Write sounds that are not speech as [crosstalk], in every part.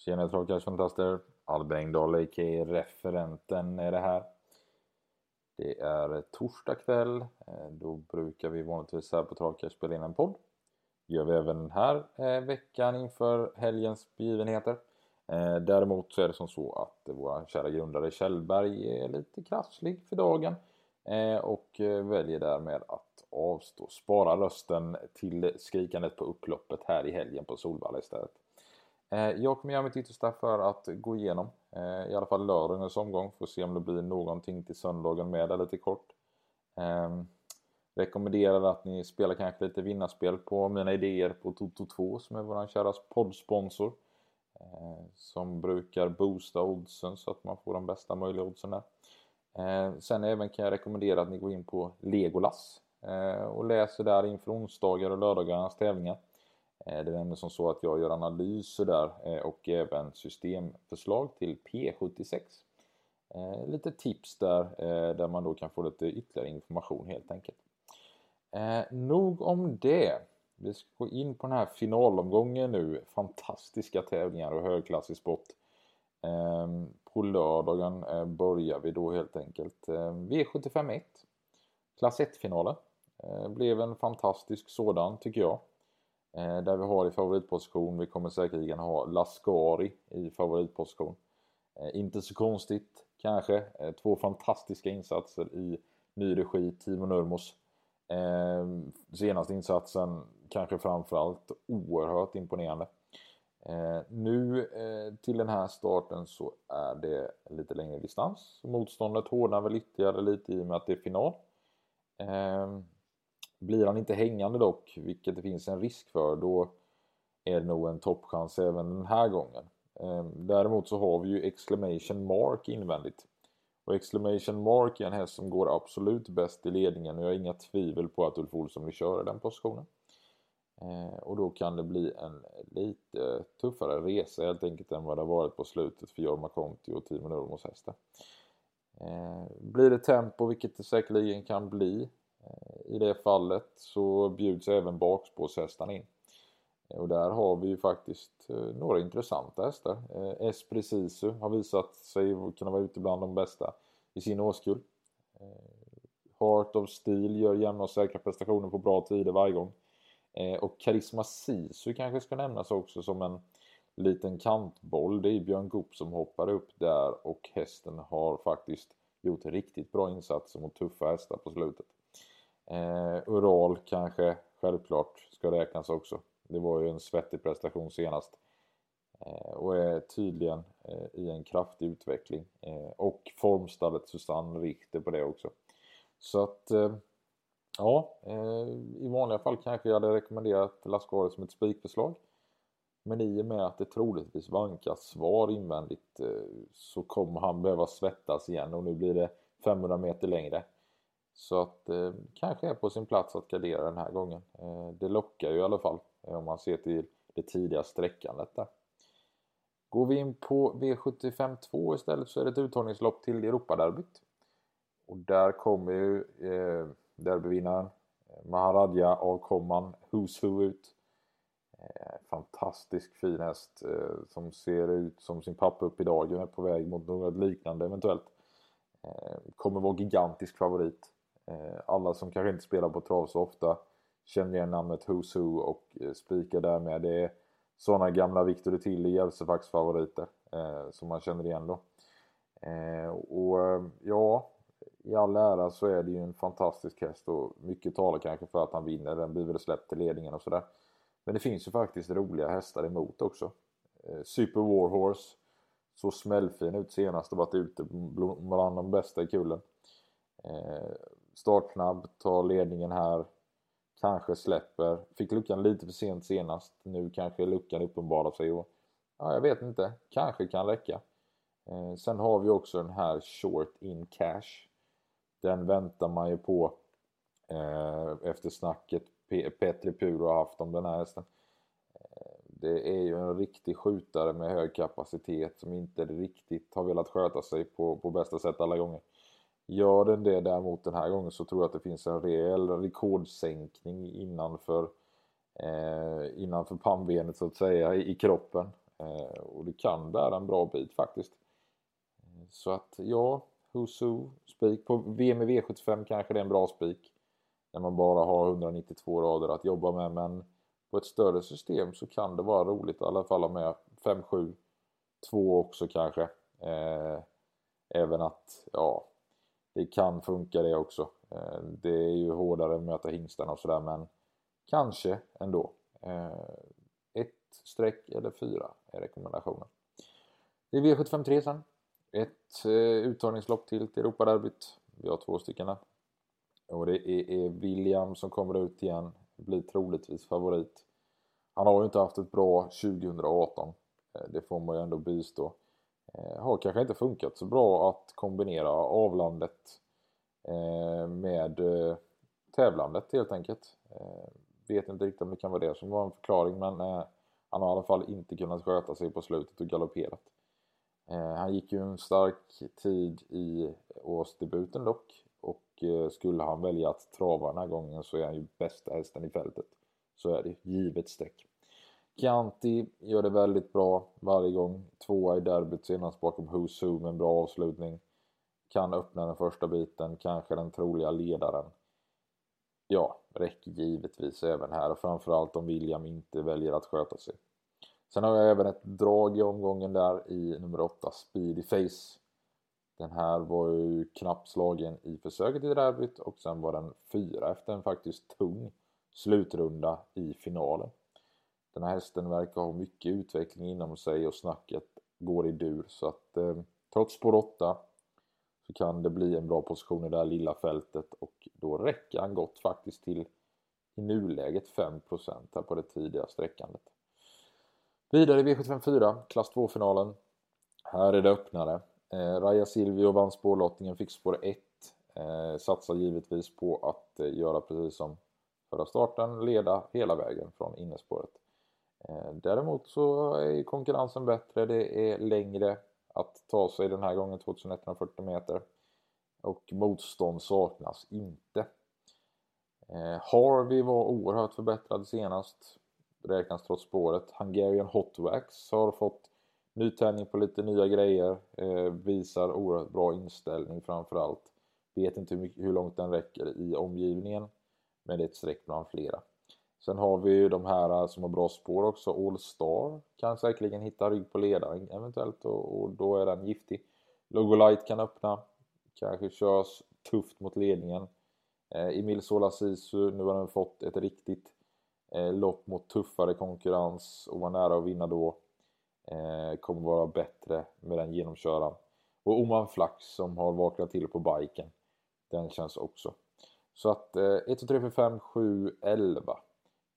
Tjena travkastfantaster! Albin Engdahl, a.k.a. referenten är det här. Det är torsdag kväll. Eh, då brukar vi vanligtvis här på Travkast spela in en podd. Det gör vi även den här eh, veckan inför helgens begivenheter. Eh, däremot så är det som så att vår kära grundare Kjellberg är lite krasslig för dagen. Och väljer därmed att avstå. Spara rösten till skrikandet på upploppet här i helgen på Solvalla istället. Eh, jag kommer göra mitt yttersta för att gå igenom eh, i alla fall lördagens omgång. Får se om det blir någonting till söndagen med lite kort. Ehm, rekommenderar att ni spelar kanske lite vinnarspel på mina idéer på Toto 2 som är våran kära poddsponsor. Eh, som brukar boosta oddsen så att man får de bästa möjliga oddsen där. Sen även kan jag rekommendera att ni går in på Legolas och läser där inför onsdagar och lördagarnas tävlingar. Eh, det är nämligen som så att jag gör analyser där eh, och även systemförslag till P76. Eh, lite tips där, där man då kan få lite ytterligare information helt enkelt. Nog om det. Vi ska gå in på den här finalomgången nu. Fantastiska tävlingar och högklassig sport. Ehm, på lördagen börjar vi då helt enkelt ehm, V751. Klass 1-finalen. Blev en fantastisk sådan tycker jag. Eh, där vi har i favoritposition, vi kommer säkerligen ha Lascari i favoritposition. Eh, inte så konstigt kanske, eh, två fantastiska insatser i ny regi, Timo Nurmos. Eh, senaste insatsen kanske framförallt oerhört imponerande. Eh, nu eh, till den här starten så är det lite längre distans. Motståndet hårdnar väl ytterligare lite i och med att det är final. Blir han inte hängande dock, vilket det finns en risk för, då är det nog en toppchans även den här gången. Ehm, däremot så har vi ju Exclamation Mark invändigt. Och Exclamation Mark är en häst som går absolut bäst i ledningen och jag har inga tvivel på att Ulf Olsson vill köra den positionen. Ehm, och då kan det bli en lite tuffare resa helt enkelt än vad det har varit på slutet för Jorma Conti och Timo Nurmos hästar. Ehm, blir det tempo, vilket det säkerligen kan bli, i det fallet så bjuds även bakspårshästarna in. Och där har vi ju faktiskt eh, några intressanta hästar. Eh, Esprit Sisu har visat sig kunna vara ute bland de bästa i sin årskull. Eh, Heart of Steel gör jämna och säkra prestationer på bra tider varje gång. Och Karisma Sisu kanske ska nämnas också som en liten kantboll. Det är Björn Goop som hoppar upp där och hästen har faktiskt gjort riktigt bra insatser mot tuffa hästar på slutet. Eh, Ural kanske självklart ska räknas också. Det var ju en svettig prestation senast. Eh, och är tydligen eh, i en kraftig utveckling. Eh, och formstallet Susanne Richter på det också. Så att eh, ja, eh, i vanliga fall kanske jag hade rekommenderat Lascari som ett spikförslag. Men i och med att det troligtvis vankas svar invändigt eh, så kommer han behöva svettas igen och nu blir det 500 meter längre. Så att eh, kanske är på sin plats att gardera den här gången. Eh, det lockar ju i alla fall eh, om man ser till det tidiga sträckandet där. Går vi in på V75 2 istället så är det ett uttagningslopp till Europaderbyt. Och där kommer ju eh, derbyvinnaren eh, Maharadja avkomman Who's Who ut. Eh, fantastisk fin häst eh, som ser ut som sin pappa upp idag. är på väg mot något liknande eventuellt. Eh, kommer vara gigantisk favorit. Eh, alla som kanske inte spelar på trav så ofta känner igen namnet Who's Who och spikar spikar därmed. Det är sådana gamla Victor Till i Järvsöfacks favoriter eh, som man känner igen då. och ja, i all ära så är det ju en fantastisk häst och mycket talar kanske för att han vinner. Den blir väl släppt till ledningen och sådär. Men det finns ju faktiskt roliga hästar emot också. Super Warhorse så smällfin ut senast och varit ute bland de bästa i kullen. Startsnabb, tar ledningen här. Kanske släpper. Fick luckan lite för sent senast. Nu kanske luckan uppenbarar sig och ja, jag vet inte. Kanske kan räcka. Eh, sen har vi också den här short in cash. Den väntar man ju på eh, efter snacket P Petri Puro har haft om den här hästen. Eh, det är ju en riktig skjutare med hög kapacitet som inte riktigt har velat sköta sig på, på bästa sätt alla gånger. Gör den det däremot den här gången så tror jag att det finns en rejäl rekordsänkning innanför, eh, innanför pannbenet så att säga i, i kroppen. Eh, och det kan bära en bra bit faktiskt. Så att ja, Husu, spik. På VM i V75 kanske det är en bra spik. När man bara har 192 rader att jobba med men på ett större system så kan det vara roligt i alla fall att med 5, 7, 2 också kanske. Eh, även att, ja, det kan funka det också. Eh, det är ju hårdare att möta hingstarna och sådär men kanske ändå. Eh, ett streck eller fyra är rekommendationen. Det är V753 sen. Ett eh, uttagningslopp till till Europaderbyt. Vi har två stycken Och det är, William som kommer ut igen. Blir troligtvis favorit. Han har ju inte haft ett bra 2018. Det får man ju ändå bistå. Eh, har kanske inte funkat så bra att kombinera avlandet eh, med eh, tävlandet helt enkelt. Vet inte riktigt om det kan vara det som var en förklaring men han har i alla fall inte kunnat sköta sig på slutet och galopperat. Han gick ju en stark tid i årsdebuten dock och skulle han välja att trava den här gången så är han ju bästa hästen i fältet. Så är det, givet streck. Chianti gör det väldigt bra varje gång. Tvåa i derbyt senast bakom Who's Who med en bra avslutning. Kan öppna den första biten, kanske den troliga ledaren. Ja, räcker givetvis även här och framförallt om William inte väljer att sköta sig. Sen har jag även ett drag i omgången där i nummer 8, Speedy Face. Den här var ju knappt slagen i försöket i derbyt och sen var den fyra efter en faktiskt tung slutrunda i finalen. Den här hästen verkar ha mycket utveckling inom sig och snacket går i dur så att eh, trots spår 8 så kan det bli en bra position i det här lilla fältet och då räcker han gott faktiskt till i nuläget 5% här på det tidiga sträckandet. Vidare i V754, klass 2-finalen. Här är det öppnare. Eh, Raja Silvio vann spårlottningen, fick spår 1. Eh, satsar givetvis på att eh, göra precis som förra starten, leda hela vägen från innespåret. Eh, däremot så är konkurrensen bättre, det är längre att ta sig den här gången, 2140 meter. Och motstånd saknas inte. Eh, Harvey var oerhört förbättrad senast räknas trots spåret. Hungarian Hot Wax har fått nytändning på lite nya grejer. Eh, visar oerhört bra inställning framförallt. Vet inte hur, mycket, hur långt den räcker i omgivningen. Men det är ett streck bland flera. Sen har vi ju de här eh, som har bra spår också. All Star kan säkerligen hitta rygg på ledaren eventuellt och, och då är den giftig. Logolight kan öppna. Kanske körs tufft mot ledningen. Eh, Emil Sola Sisu, nu har den fått ett riktigt eh, lopp mot tuffare konkurrens och var nära att vinna då. Eh, kommer vara bättre med den genomköraren. Och Oman Flax som har vaknat till på biken. Den känns också. Så att eh, 1, 2, 3, 4, 5, 7, 11.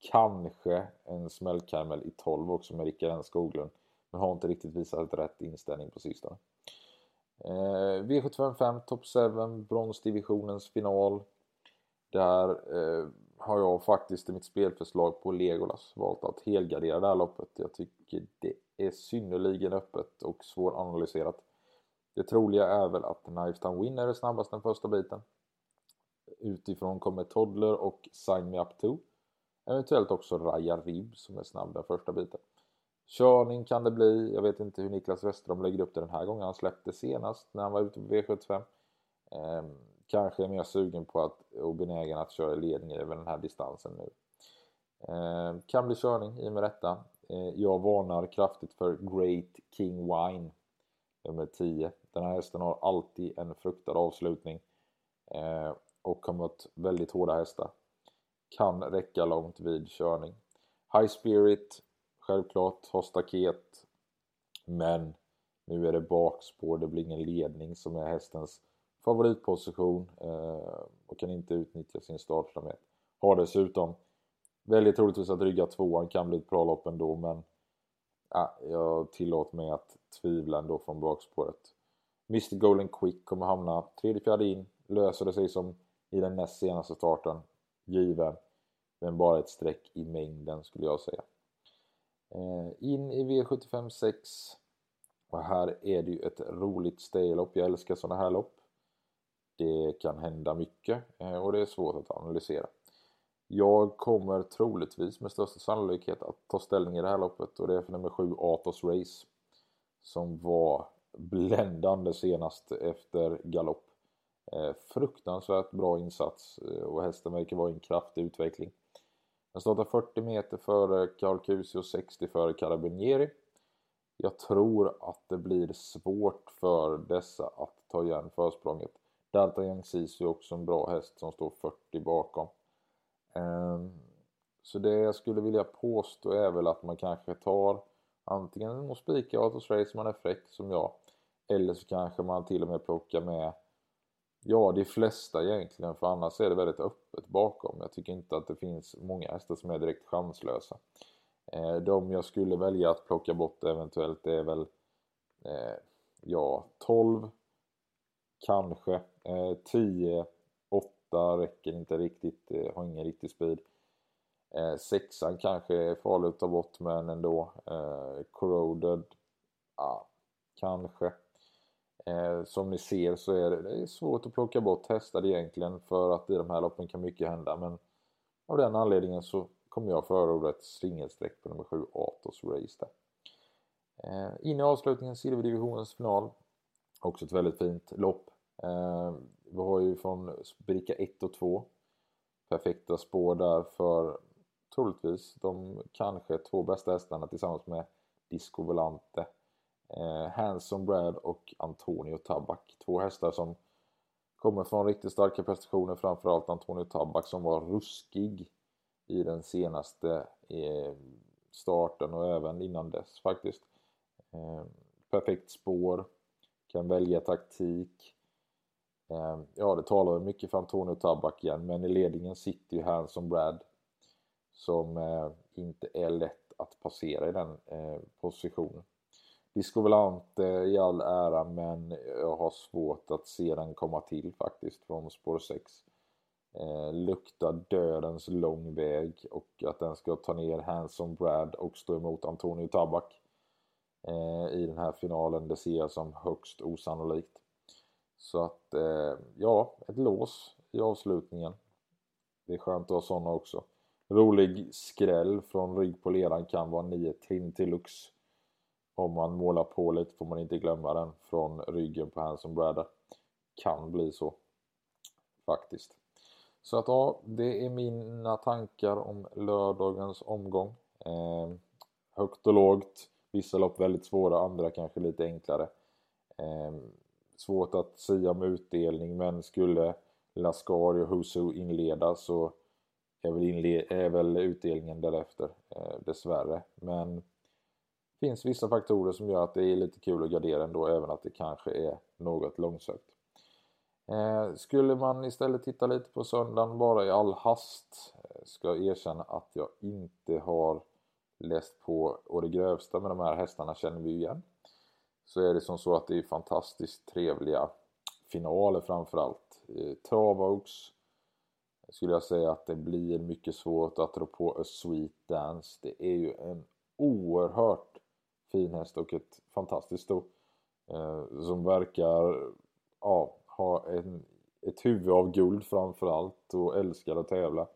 Kanske en smällkaramell i 12 också med Rickard N Skoglund. Men har inte riktigt visat rätt inställning på sistone. Eh, V755 Top 7 bronsdivisionens final. Där eh, har jag faktiskt i mitt spelförslag på Legolas valt att helgardera det här loppet. Jag tycker det är synnerligen öppet och svåranalyserat. Det troliga är väl att Knifetown Winner är snabbast den första biten. Utifrån kommer Toddler och Sign Me Up 2. Eventuellt också Raja Ribb som är snabb den första biten. Körning kan det bli. Jag vet inte hur Niklas Westerholm lägger upp det den här gången. Han släppte senast när han var ute på V75 ehm, kanske är mer sugen på att, och benägen att köra ledning över den här distansen nu. Eh, kan bli körning i och med detta. Eh, jag varnar kraftigt för Great King Wine nummer 10. Den här hästen har alltid en fruktad avslutning eh, och har mött väldigt hårda hästar. Kan räcka långt vid körning. High Spirit, självklart, har staket. Men nu är det bakspår, det blir ingen ledning som är hästens favoritposition eh, och kan inte utnyttja sin startsamhet. Har dessutom väldigt troligtvis att rygga tvåan kan bli ett bra lopp ändå men ja, jag tillåter mig att tvivla ändå från bakspåret. Mr Golden Quick kommer hamna tredje, fjärde in. Löser det sig som i den näst senaste starten. Given. Men bara ett streck i mängden skulle jag säga. Eh, in i V75 6. Och här är det ju ett roligt staylopp. Jag älskar sådana här lopp. Det kan hända mycket eh, och det är svårt att analysera. Jag kommer troligtvis med största sannolikhet att ta ställning i det här loppet och det är för nummer 7 Atos Race. Som var bländande senast efter galopp. Eh, fruktansvärt bra insats eh, och hästen verkar vara i en kraftig utveckling. Den startar 40 meter före Carl Cusi och 60 före Carabinieri. Jag tror att det blir svårt för dessa att ta igen försprånget. D'Artagnan Sisu är också en bra häst som står 40 bakom. Ehm, så det jag skulle vilja påstå är väl att man kanske tar antingen och spikar Autos Race man är fräck som jag. Eller så kanske man till och med plockar med Ja, de flesta egentligen, för annars är det väldigt öppet bakom. Jag tycker inte att det finns många hästar som är direkt chanslösa. Eh, de jag skulle välja att plocka bort eventuellt är väl eh, ja, 12 kanske, eh, 10, 8 räcker inte riktigt, eh, har ingen riktig speed. Eh, sexan kanske är farlig att ta bort men ändå. Corroded, ja, kanske. Eh, som ni ser så är det, det är svårt att plocka bort hästar egentligen för att i de här loppen kan mycket hända men av den anledningen så kommer jag förorda ett singelstreck på nummer 7 Atos Race där. Eh, in i avslutningen Silverdivisionens final. Också ett väldigt fint lopp. Eh, vi har ju från bricka 1 och 2 perfekta spår där för troligtvis de kanske två bästa hästarna tillsammans med Disco Volante eh, Hanson Brad och Antonio Tabak. Två hästar som kommer från riktigt starka prestationer, framförallt Antonio Tabak som var ruskig i den senaste eh, starten och även innan dess faktiskt. Eh, perfekt spår, kan välja taktik. Eh, ja, det talar mycket för Antonio Tabak igen, men i ledningen sitter ju Hanson Brad som eh, inte är lätt att passera i den eh, positionen. Disco Volante i all ära men jag har svårt att se den komma till faktiskt från spår 6. Eh, luktar dödens lång väg och att den ska ta ner Hanson Brad och stå emot Antonio Tabak eh, i den här finalen det ser jag som högst osannolikt. Så att eh, ja, ett lås i avslutningen. Det är skönt att ha sådana också. Rolig skräll från rygg på ledan kan vara 9 Trinity Lux om man målar på lite får man inte glömma den från ryggen på Hanson Bradder. Kan bli så. Faktiskt. Så att ja, det är mina tankar om lördagens omgång. Eh, högt och lågt. Vissa lopp väldigt svåra, andra kanske lite enklare. Eh, svårt att säga om utdelning men skulle Lascari och Husu inleda så är väl, inle är väl utdelningen därefter eh, dessvärre. Men finns vissa faktorer som gör att det är lite kul att gardera ändå, även att det kanske är något långsökt. Eh, skulle man istället titta lite på söndagen bara i all hast, eh, ska jag erkänna att jag inte har läst på och det grövsta med de här hästarna känner vi igen. Så är det som så att det är fantastiskt trevliga finaler framförallt. Eh, Travaux eh, skulle jag säga att det blir mycket svårt att dra på A Sweet Dance. Det är ju en oerhört fin häst och ett fantastiskt sto. Eh, som verkar ja, ha en, ett huvud av guld framförallt och älskar att tävla.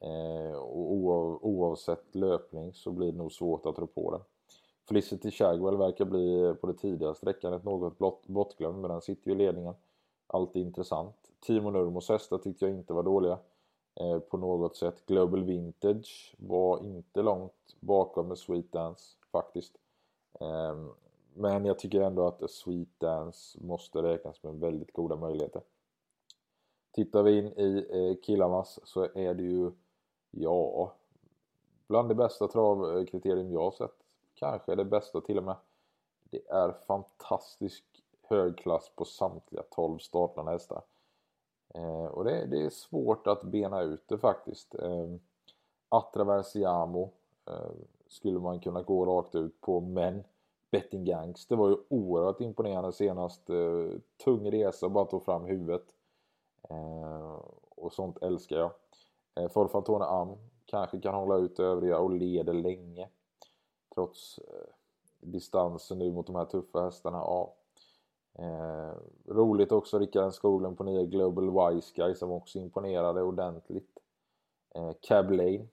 Eh, och oavsett löpning så blir det nog svårt att rå på den. Felicity Shagwell verkar bli på det tidiga sträckan ett något bortglömd men den sitter ju i ledningen. Alltid intressant. Timo Nurmos hästar tyckte jag inte var dåliga eh, på något sätt. Global Vintage var inte långt bakom med Sweet Dance faktiskt. Ehm, men jag tycker ändå att Sweet Dance måste räknas med väldigt goda möjligheter. Tittar vi in i Killamas killarnas så är det ju, ja, bland det bästa travkriterium jag har sett. Kanske det bästa till och med. Det är fantastisk hög klass på samtliga 12 startande hästar. Eh, och det, det, är svårt att bena ut det faktiskt. Eh, Atraversiamo eh, skulle man kunna gå rakt ut på men Betting Gangster var ju oerhört imponerande senast. Eh, tung resa bara tog fram huvudet. Eh, och sånt älskar jag. Eh, Forfantone Am kanske kan hålla ut övriga och leder länge. Trots eh, distansen nu mot de här tuffa hästarna. Ja. Eh, roligt också Rickard Skoglund på nya Global Wise Guy som också imponerade ordentligt. Eh, Cab Lane.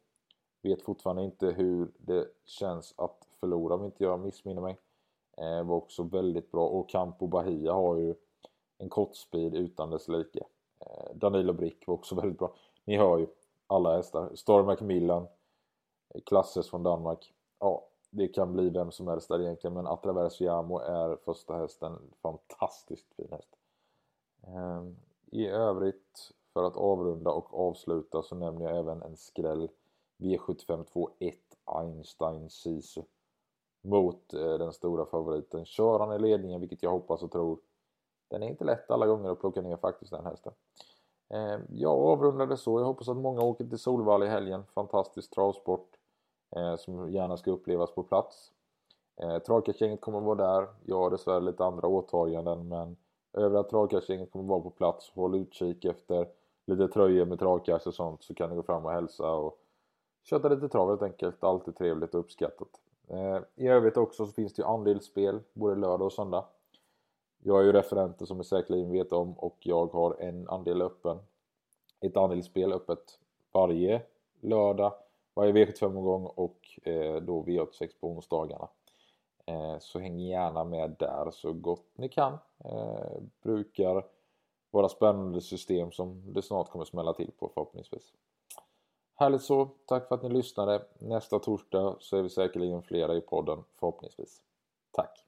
Vet fortfarande inte hur det känns att förlora om inte jag missminner mig. Eh, var också väldigt bra och Campo Bahia har ju en kortspeed utan dess like. Eh, Danilo Brick var också [laughs] väldigt bra. Ni hör ju alla hästar. Star Macmillan, eh, Klasses från Danmark. Ja, det kan bli vem som helst där egentligen men Atraversiamo är första hästen. Fantastiskt fin häst. Eh, I övrigt för att avrunda och avsluta så nämner jag även en skräll V75 21 Einstein Sisu mot eh, den stora favoriten. Kör han i ledningen, vilket jag hoppas och tror. Den är inte lätt alla gånger att plocka ner faktiskt den hästen. Jag jag avrundade så. Jag hoppas att många åker till Solvalla i helgen. Fantastisk travsport eh, som gärna ska upplevas på plats. Eh, Travkastgänget kommer att vara där. Jag har dessvärre lite andra åtaganden men övriga travkastgänget kommer att vara på plats. Håll utkik efter lite tröjor med travkast och sånt så kan ni gå fram och hälsa och köta lite trav helt enkelt. Alltid trevligt och uppskattat. Eh, I övrigt också så finns det ju andelsspel både lördag och söndag. Jag är ju referenter som ni säkerligen vet om och jag har en andel öppen. Ett andelsspel öppet varje lördag, varje V75-omgång och eh, då V86 på onsdagarna. Eh, så häng gärna med där så gott ni kan. Brukar vara spännande system som det snart kommer smälla till på förhoppningsvis. Härligt så, tack för att ni lyssnade. Nästa torsdag så är vi säkerligen flera i podden förhoppningsvis. Tack!